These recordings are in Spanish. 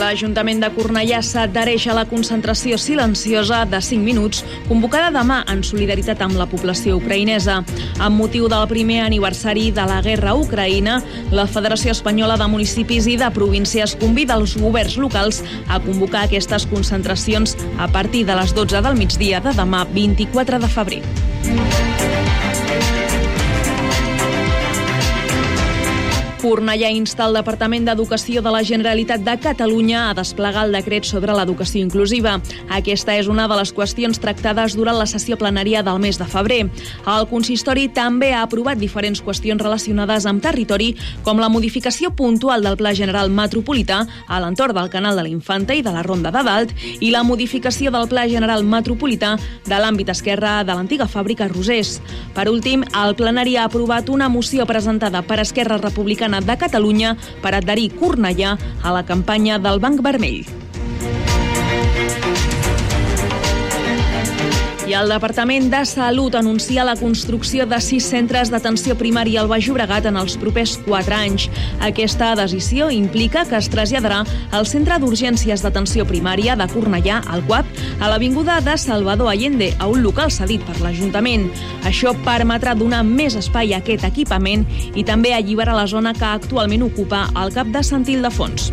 L'Ajuntament de Cornellà s'adhereix a la concentració silenciosa de 5 minuts convocada demà en solidaritat amb la població ucraïnesa. Amb motiu del primer aniversari de la guerra a Ucraïna, la Federació Espanyola de Municipis i de Províncies convida els governs locals a convocar aquestes concentracions a partir de les 12 del migdia de demà 24 de febrer. Cornellà insta el Departament d'Educació de la Generalitat de Catalunya a desplegar el decret sobre l'educació inclusiva. Aquesta és una de les qüestions tractades durant la sessió plenària del mes de febrer. El consistori també ha aprovat diferents qüestions relacionades amb territori, com la modificació puntual del Pla General Metropolità a l'entorn del Canal de la Infanta i de la Ronda de Dalt i la modificació del Pla General Metropolità de l'àmbit esquerre de l'antiga fàbrica Rosés. Per últim, el plenari ha aprovat una moció presentada per Esquerra Republicana de Catalunya per adherir Cornellà a la campanya del Banc Vermell. El Departament de Salut anuncia la construcció de sis centres d'atenció primària al Baix Llobregat en els propers quatre anys. Aquesta decisió implica que es traslladarà al Centre d'Urgències d'Atenció Primària de Cornellà, al CUAP, a l'Avinguda de Salvador Allende, a un local cedit per l'Ajuntament. Això permetrà donar més espai a aquest equipament i també alliberar la zona que actualment ocupa el cap de Sant Ildefons.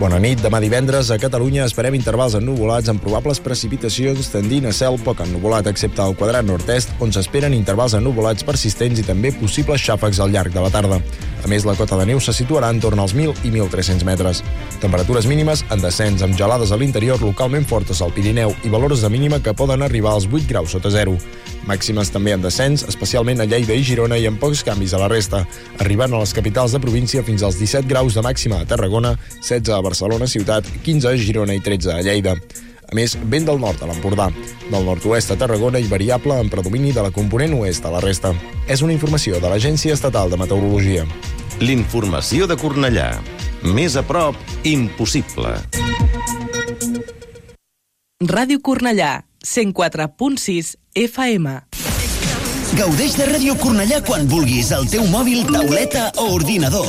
Bona nit. Demà divendres a Catalunya esperem intervals ennuvolats amb probables precipitacions tendint a cel poc ennuvolat, excepte al quadrat nord-est, on s'esperen intervals ennuvolats persistents i també possibles xàfecs al llarg de la tarda. A més, la cota de neu se situarà en torn als 1.000 i 1.300 metres. Temperatures mínimes en descens, amb gelades a l'interior localment fortes al Pirineu i valors de mínima que poden arribar als 8 graus sota zero. Màximes també en descens, especialment a Lleida i Girona i amb pocs canvis a la resta, arribant a les capitals de província fins als 17 graus de màxima a Tarragona, 16 a Barcelona ciutat, 15 a Girona i 13 a Lleida. A més, vent del nord a l'Empordà, del nord-oest a Tarragona i variable en predomini de la component oest a la resta. És una informació de l'Agència Estatal de Meteorologia. L'informació de Cornellà. Més a prop, impossible. Ràdio Cornellà, 104.6 FM. Gaudeix de Ràdio Cornellà quan vulguis, al teu mòbil, tauleta o ordinador.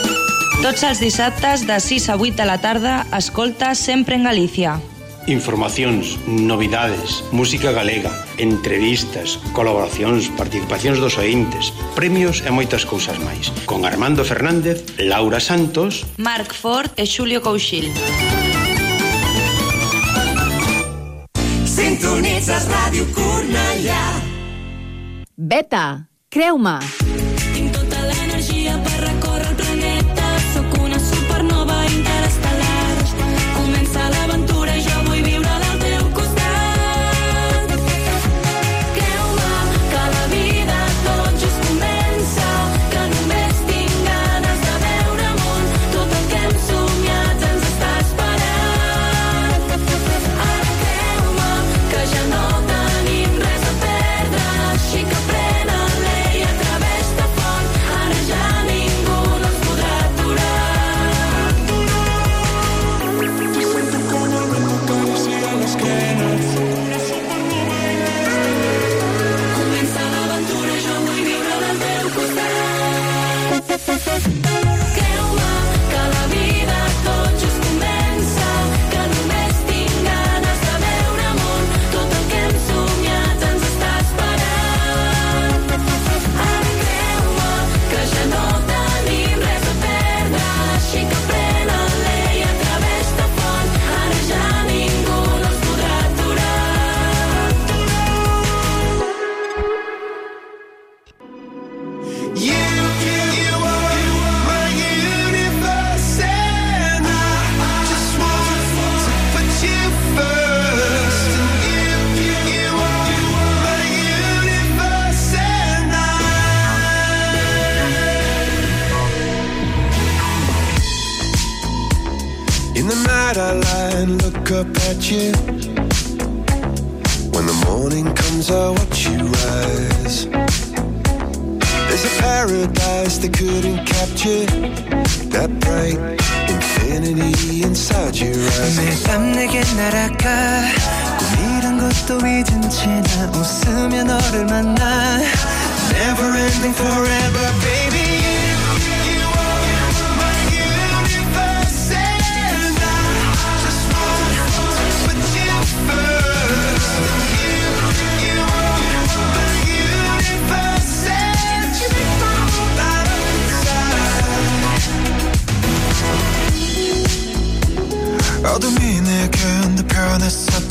Tots els dissabtes de 6 a 8 de la tarda, escolta sempre en Galícia. Informacións, novidades, música galega, entrevistas, colaboracións, participacións dos ointes, premios e moitas cousas máis. Con Armando Fernández, Laura Santos, Marc Ford e Xulio Couchil. Sintonitzes Ràdio Cornellà. Beta, creu-me.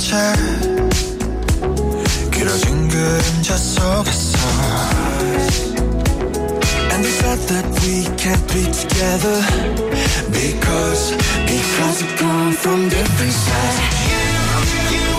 흔들편했었지 길어진 그림자 속에서 And they said that we can't be together Because, because we come from different sides You, you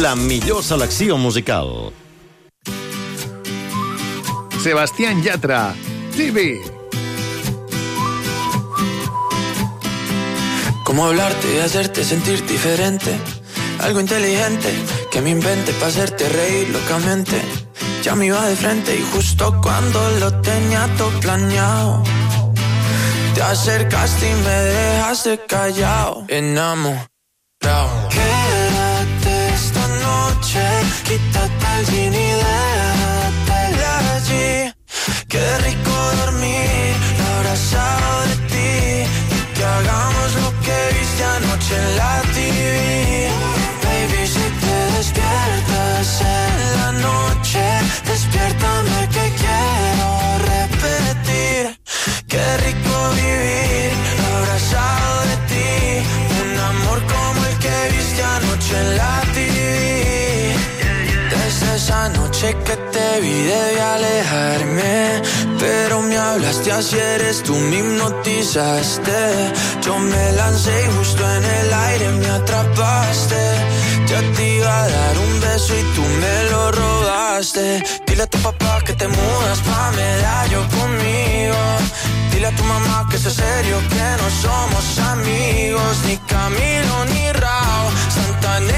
La millor selecció musical. Sebastián Yatra, TV. Cómo hablarte y hacerte sentir diferente. Algo inteligente que me invente para hacerte reír locamente. Ya me iba de frente y justo cuando lo tenía todo planeado. Te acercaste y me dejaste callado. Enamorado. sin idea de allí. Qué rico dormir abrazado de ti y que hagamos lo que viste anoche en la que te vi debí alejarme Pero me hablaste así eres tú me hipnotizaste. Yo me lancé y justo en el aire me atrapaste. Ya te iba a dar un beso y tú me lo robaste. Dile a tu papá que te mudas pa' medallo conmigo. Dile a tu mamá que es serio que no somos amigos Ni Camilo ni Rao Están tan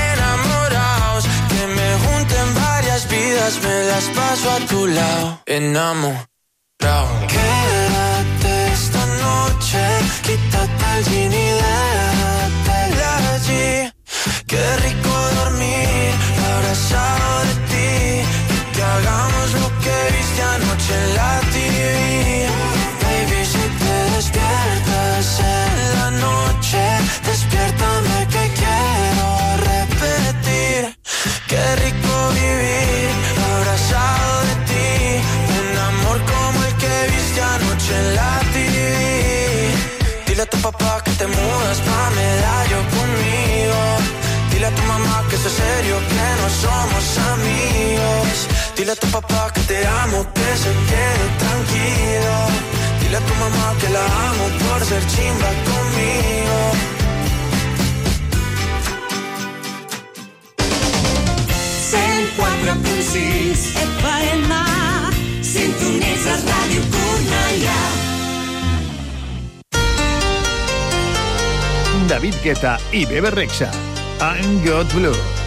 vidas Me las paso a tu lado. Enamorado. Quédate esta noche Quítate el jean y déjate allí. Qué rico Dile a tu papá que te mudas pa' medallo conmigo. Dile a tu mamá que es serio, que no somos amigos. Dile a tu papá que te amo, que se quede tranquilo. Dile a tu mamá que la amo por ser chimba conmigo. 104.6 FM Sintonitzes Ràdio Cornellà David Guetta y Bebe Rexha. I'm Got Blue.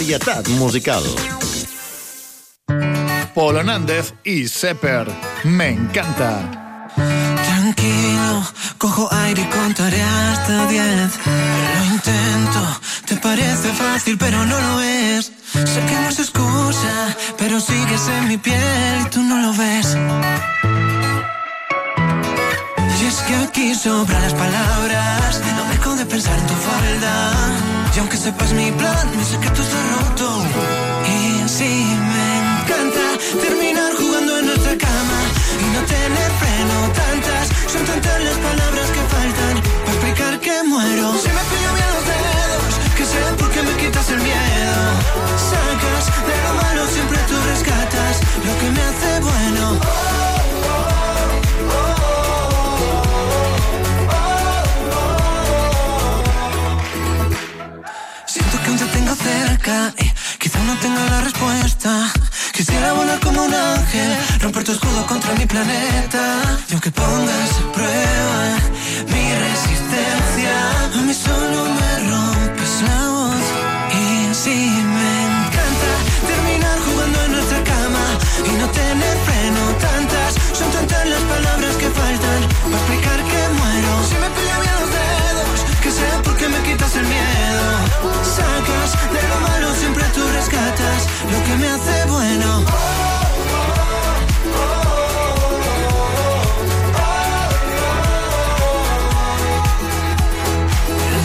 Varietat musical. Polo Nández y Sepper. Me encanta. Tranquilo, cojo aire y contaré hasta diez. Lo intento, te parece fácil, pero no lo es. Sé que no es excusa, pero sigues en mi piel y tú no lo ves. Y es que aquí sobran las palabras, no dejo de pensar en tu falda. Y aunque sepas mi plan, mi secreto está roto. Y sí, me encanta terminar jugando en nuestra cama y no tener freno. Tantas, son tantas las palabras que faltan para explicar que muero. Se me pillan bien los dedos, que sé por qué me quitas el miedo. Sacas de lo malo, siempre tú rescatas lo que me hace bueno. Cerca y quizá no tenga la respuesta. Quisiera volar como un ángel, romper tu escudo contra mi planeta. Y aunque pongas a prueba mi resistencia, a mí solo me rompes la voz. Y sí, me encanta terminar jugando en nuestra cama y no tener freno. Tantas, son tantas las palabras que faltan para explicar que lo que me hace bueno.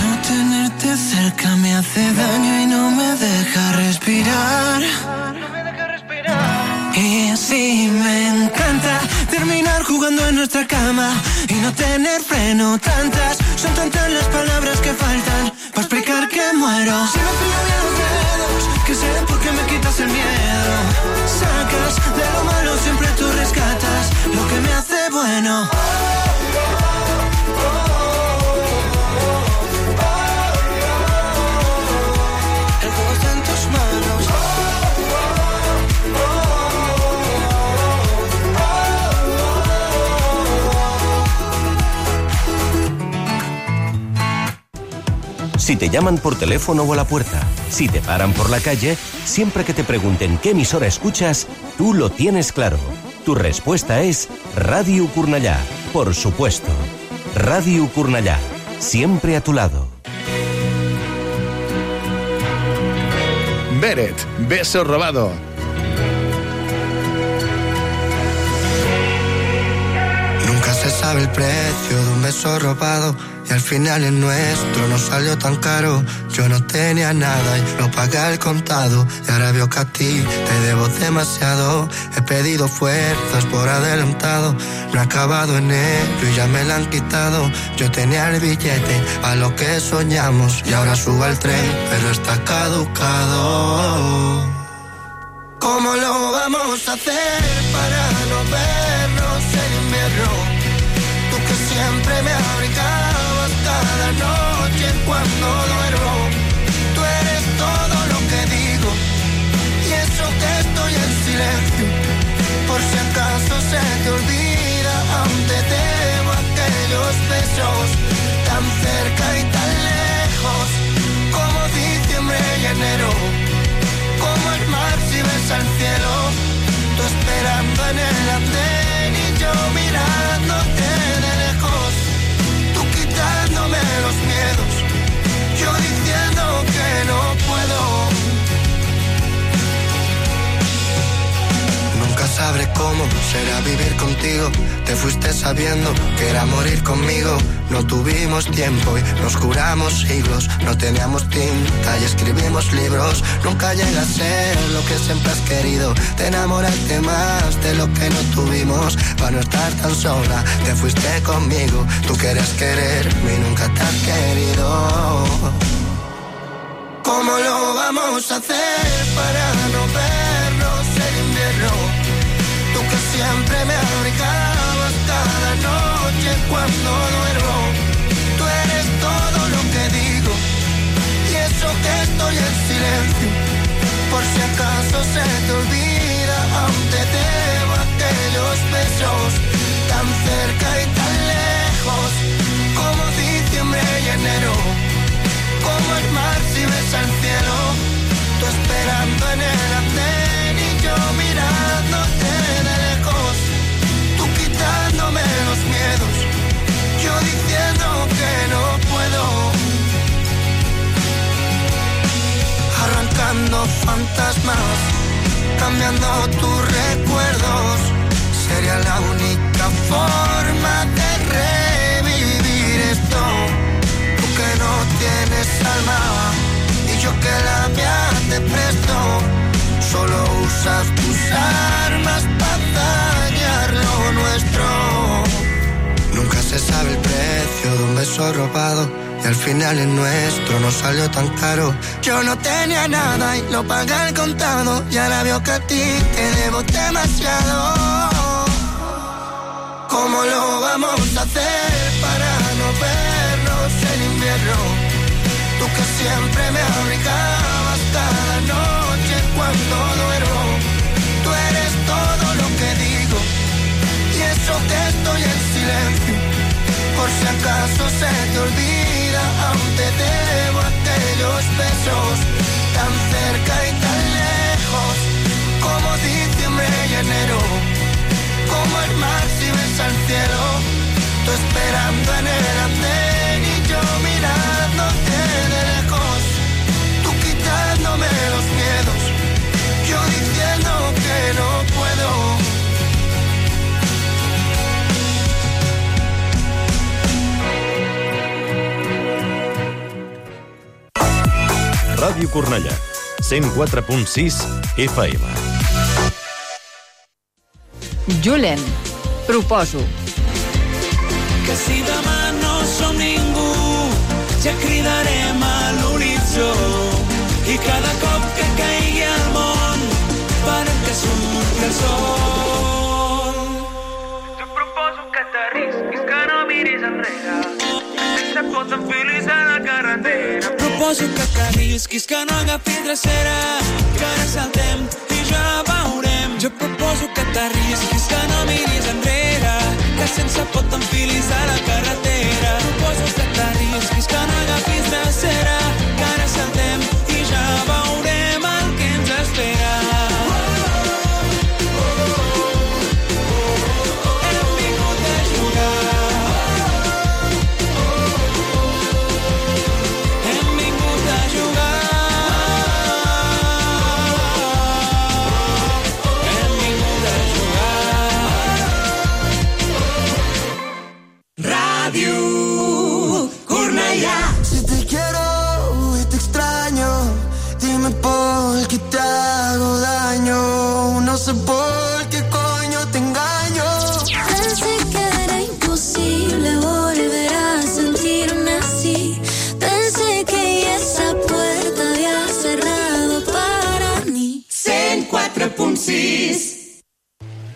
No tenerte cerca me hace daño y no me deja respirar. Y sí, me encanta terminar jugando en nuestra cama y no tener freno. Tantas, son tantas las palabras que faltan te llaman por teléfono o a la puerta, si te paran por la calle, siempre que te pregunten qué emisora escuchas, tú lo tienes claro. Tu respuesta es Radio Curnallà, por supuesto. Radio Curnallà, siempre a tu lado. Beret, beso robado. Nunca se sabe el precio de un beso robado y al final el nuestro no salió tan caro. Yo no tenía nada y lo pagué al contado y ahora veo que a ti te debo demasiado. He pedido fuerzas por adelantado, no he acabado en ello y ya me la han quitado. Yo tenía el billete a lo que soñamos y ahora subo al tren, pero está caducado. ¿Cómo lo vamos a hacer para no vernos en invierno? Tú que siempre me abrigabas cada noche cuando duermo. Tú eres todo lo que digo y eso que estoy en silencio. Por si acaso se te olvida, aún te debo aquellos besos tan cerca y tan lejos como diciembre y enero como el mar si ves al cielo, tú esperando en el será vivir contigo. Te fuiste sabiendo que era morir conmigo. No tuvimos tiempo y nos juramos siglos. No teníamos tinta y escribimos libros. Nunca llega a ser lo que siempre has querido. Te enamoraste más de lo que no tuvimos. Para no estar tan sola, te fuiste conmigo. Tú querías quererme y nunca te has querido. ¿Cómo lo vamos a hacer para no vernos siempre me abrigabas cada noche cuando duermo. Tú eres todo lo que digo y eso que estoy en silencio. Por si acaso se te olvida, aún te debo aquellos besos tan cerca y tan lejos como diciembre y enero como el mar si ves al cielo, tú esperando en el andén y yo mirándote quitándome los miedos, yo diciendo que no puedo, arrancando fantasmas, cambiando tus recuerdos, sería la única forma de revivir esto. Tú que no tienes alma, yo que la mía te presto. Solo usas tus armas para nuestro. Nunca se sabe el precio de un beso robado. Y al final el nuestro no salió tan caro. Yo no tenía nada y lo pagué al contado. Y ahora veo que a ti te debo demasiado. ¿Cómo lo vamos a hacer para no vernos en invierno? Tú que siempre me abrigabas cada noche cuando duermo. Por si acaso se te olvida, aún te debo aquellos besos tan cerca y tan lejos como diciembre y enero como el mar si ves al cielo, tú esperando en el andén y yo mirándote de lejos, tú quitándome los miedos, yo diciendo que no puedo. Ràdio Cornellà, 104.6 FM. Julen, proposo. Que si demà no som ningú, ja cridarem a l'horitzó. I cada cop que caigui el món, farem que surti el sol. Jo proposo que t'arrisquis, que no miris enrere. Se pot enfilis a la carretera. Proposo que t'arrisquis, que no agafis drecera, que ara saltem i ja veurem. Jo proposo que t'arrisquis, que no miris enrere, que sense pot t'enfilis a la carretera. Proposo que t'arrisquis, que no agafis drecera,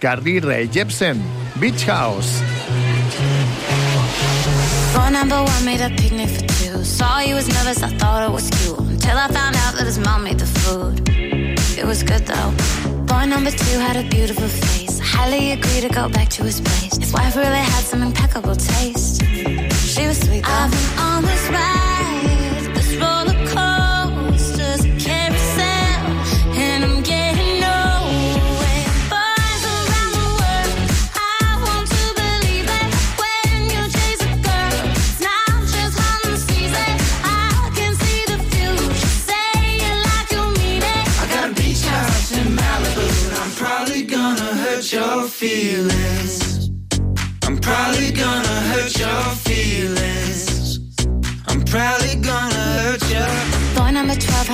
Carly Rae Jepsen, Beach House. Phone number one made a picnic for two. Saw you was nervous, I thought it was cute. Until I found out that his mom made the food. It was good though. Boy number two had a beautiful face. I highly agree to go back to his place. His wife really had some impeccable taste. She was sweet though. I've been on this ride,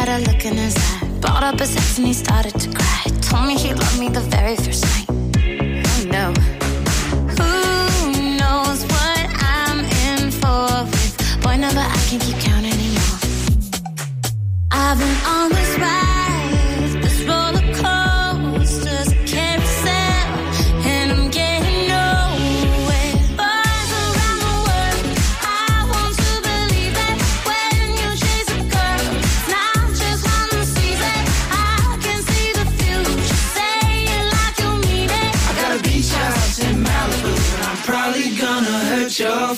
had a look in his eye. Brought up his ex and he started to cry. Told me he loved me the very first night. Oh no. Who knows what I'm in for with boy number I can't keep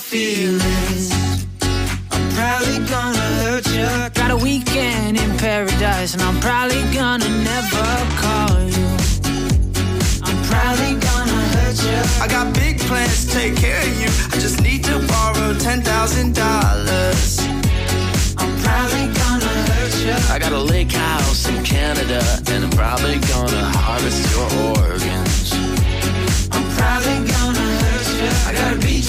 feelings. I'm probably gonna hurt you. Got a weekend in paradise, and I'm probably gonna never call you. I'm probably gonna hurt you. I got big plans to take care of you. I just need to borrow ten thousand dollars. I'm probably gonna hurt you. I got a lake house in Canada, and I'm probably gonna harvest your organs.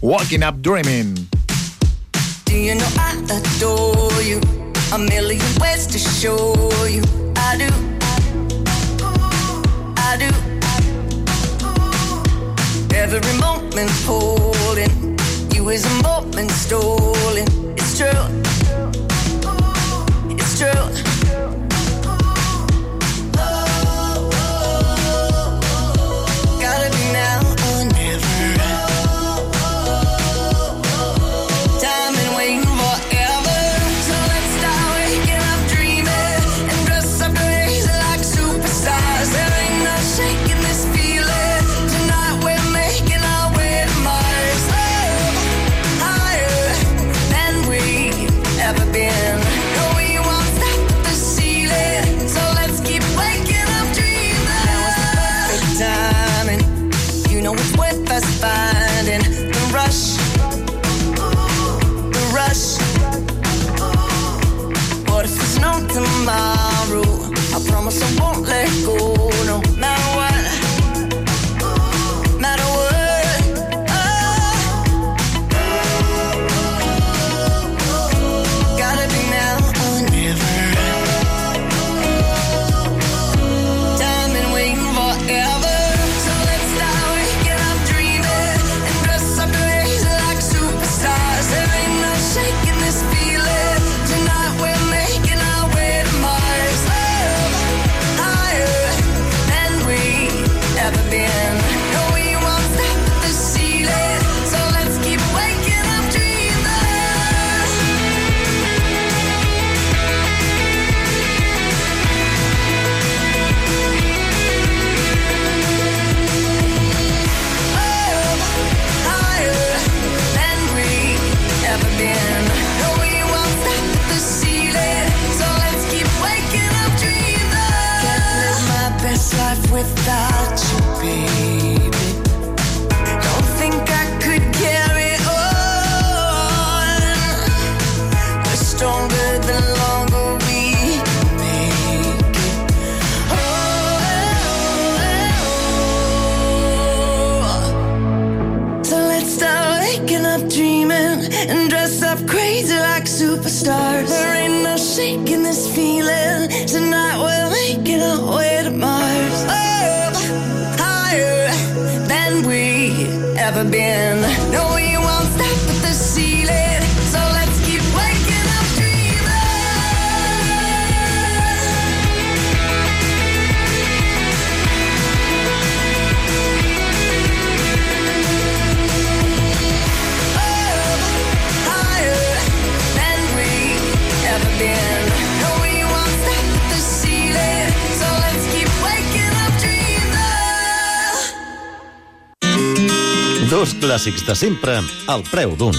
Walking Up Dreaming. Do you know I adore you? A million ways to show you I do. I do. Every moment holding you is a moment stolen. It's true. It's true. stars. There ain't no shaking this feeling. Dos clàssics de sempre al preu d'un.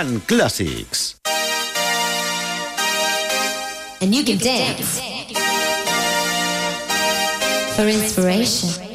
Un en clàssics. And you can dance for inspiration.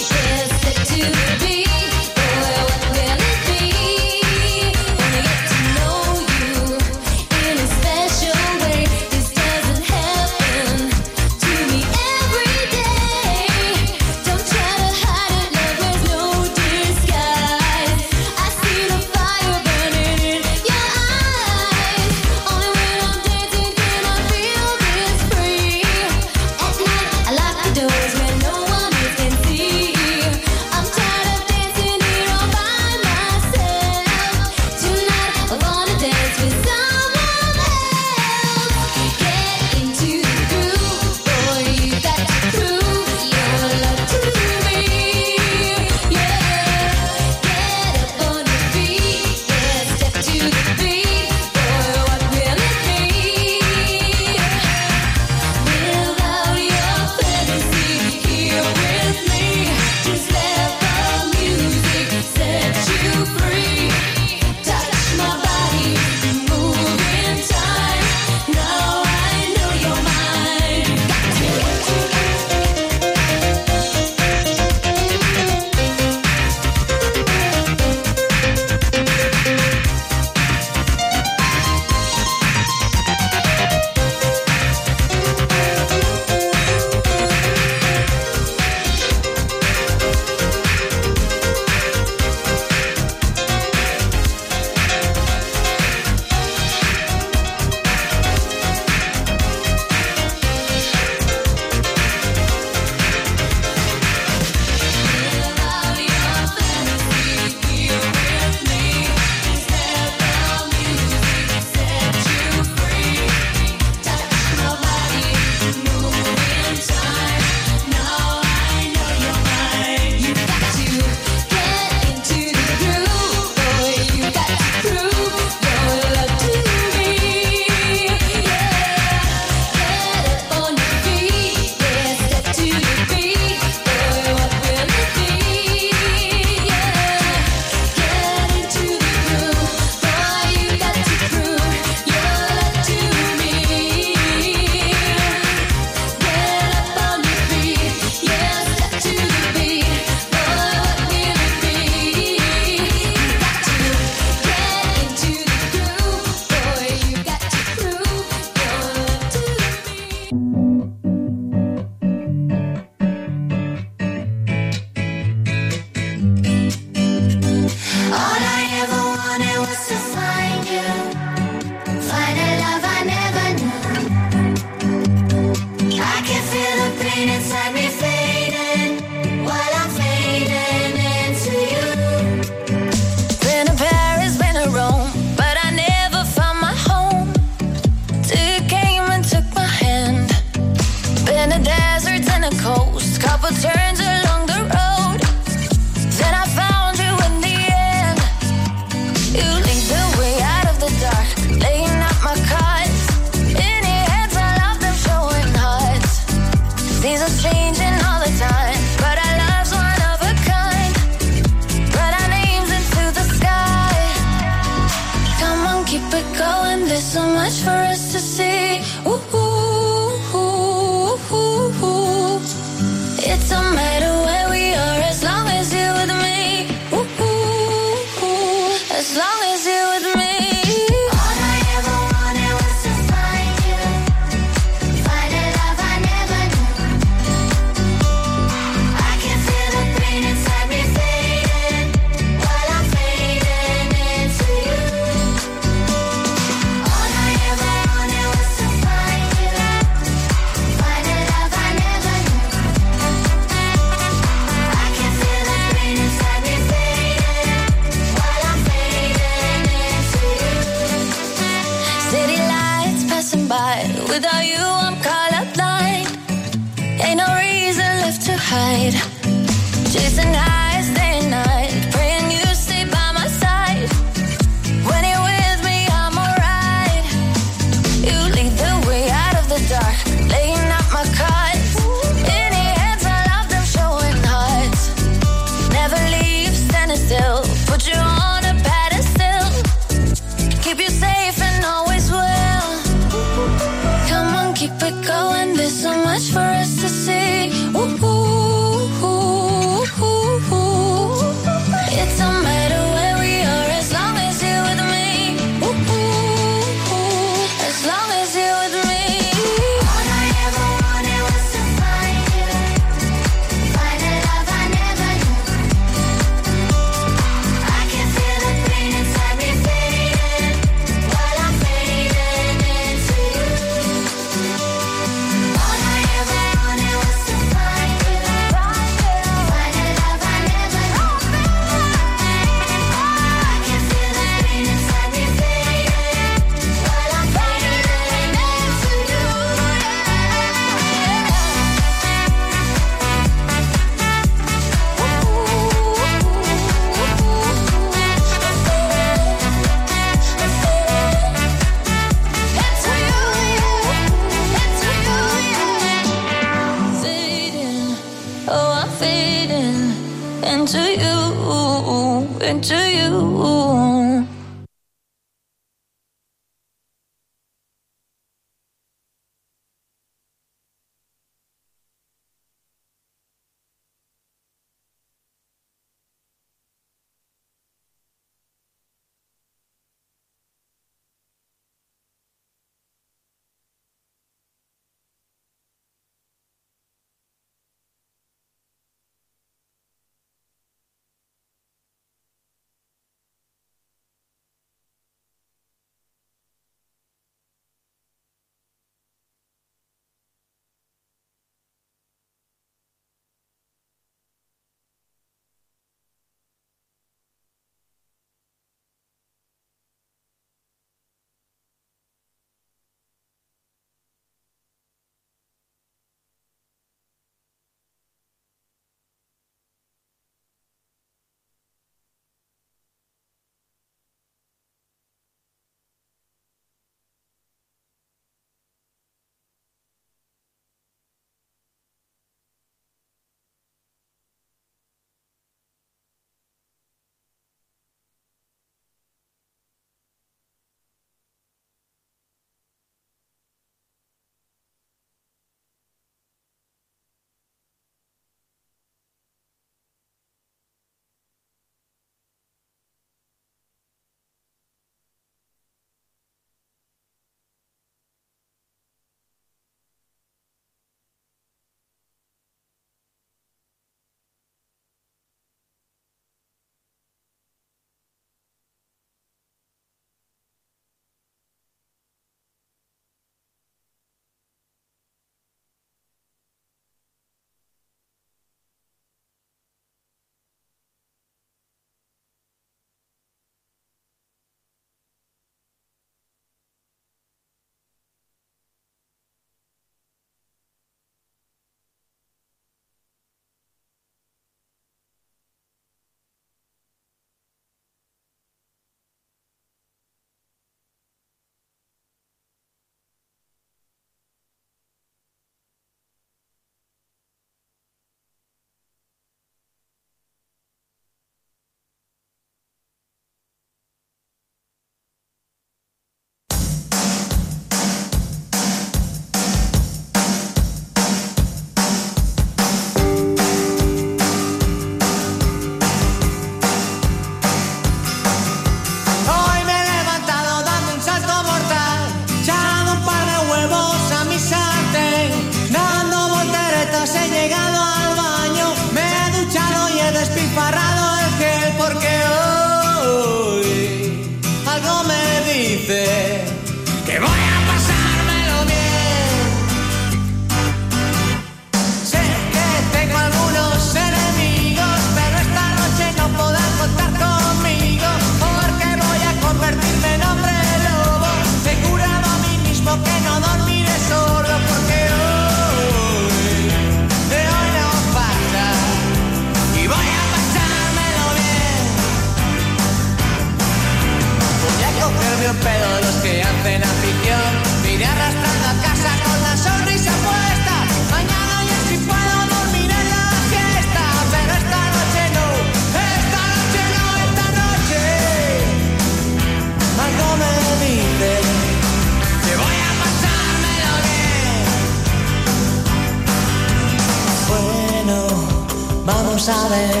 saber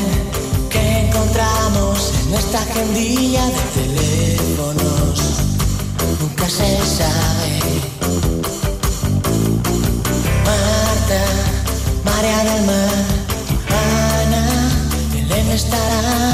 qué encontramos en nuestra agendilla de teléfonos. Nunca se sabe. Marta, María del Mar, Ana, Belén estará.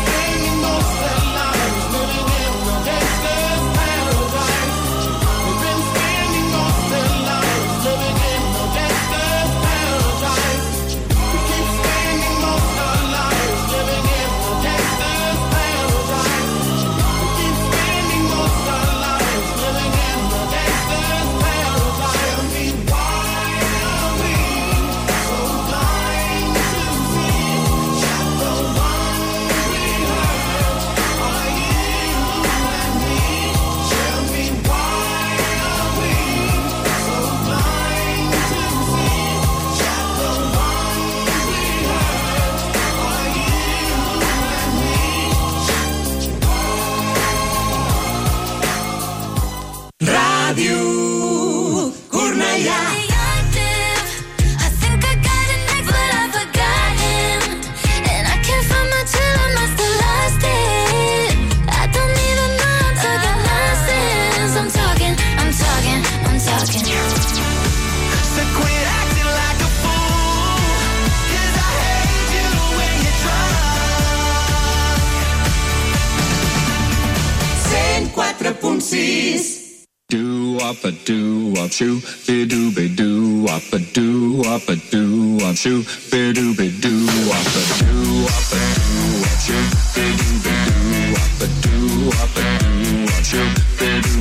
wop a doo wop shoo, be doo be doo wop a doo wop a doo wop shoo, be doo be doo wop a doo wop a doo wop shoo, be doo be doo wop a doo wop a doo wop shoo, be doo.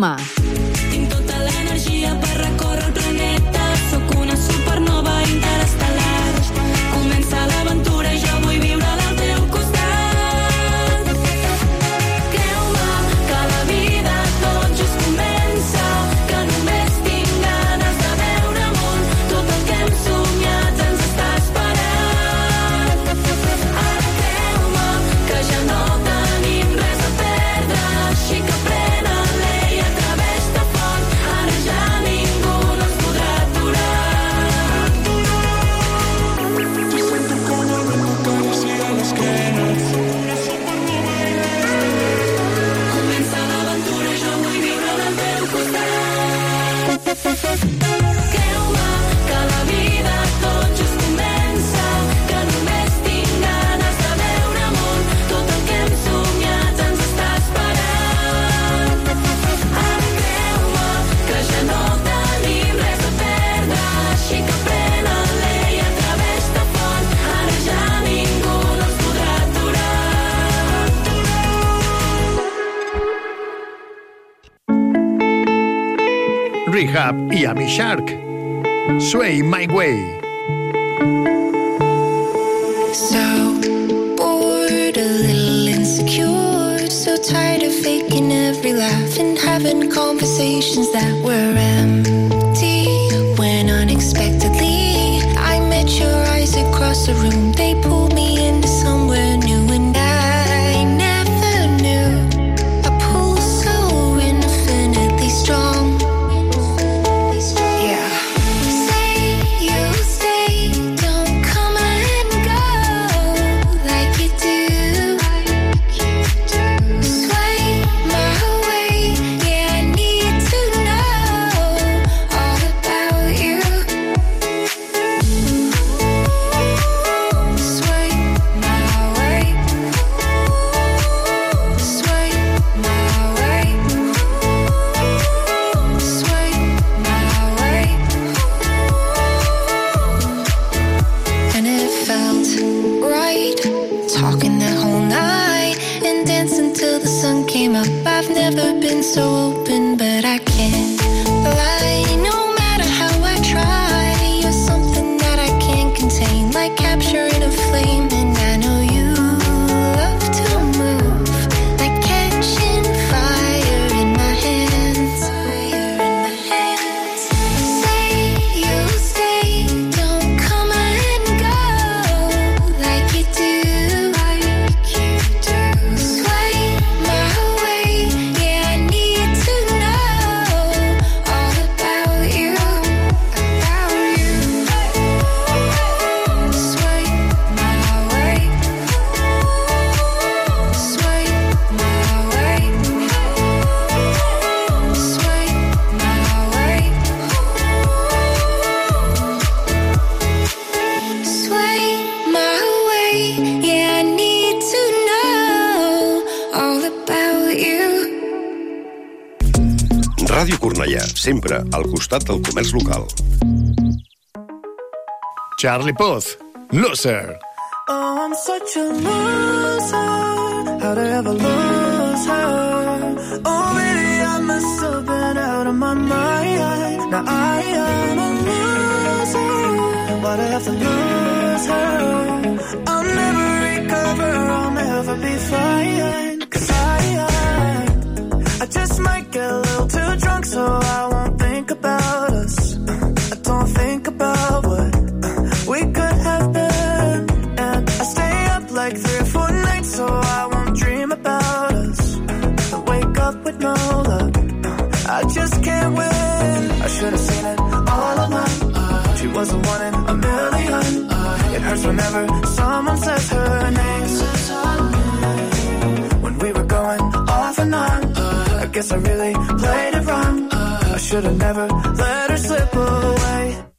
Alma. Rehab y Amy Shark. Sway My Way. So bored, a little insecure, so tired of faking every laugh and having conversations that were empty. al costat del comerç local. Charlie Puth, Loser. Oh, I'm such a loser. How to ever lose her? Oh, baby, I must have been out of my mind. Now I am a loser. What I have to lose whenever someone says her name. When we were going off and on, I guess I really played it wrong. I should have never let her slip away.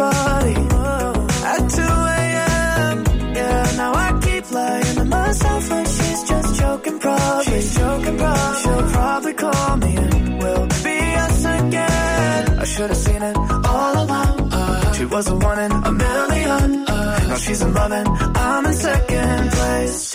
body at 2 a.m. Yeah, now I keep lying to myself like she's just joking, probably. She's joking, probably. She'll probably call me and we'll be us again. I should have seen it all along. Uh, she was the one in a million. Uh, now she's in loving. I'm in second place.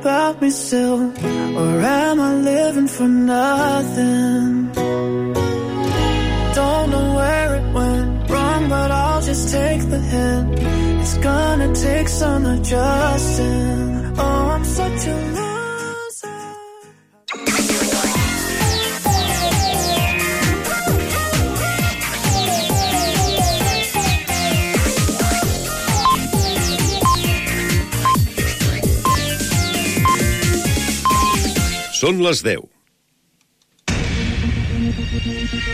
about myself? Or am I living for nothing? Don't know where it went wrong But I'll just take the hint. It's gonna take some adjustment. Són les 10.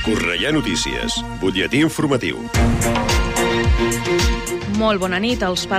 Correia Notícies, butlletí informatiu. Molt bona nit. Els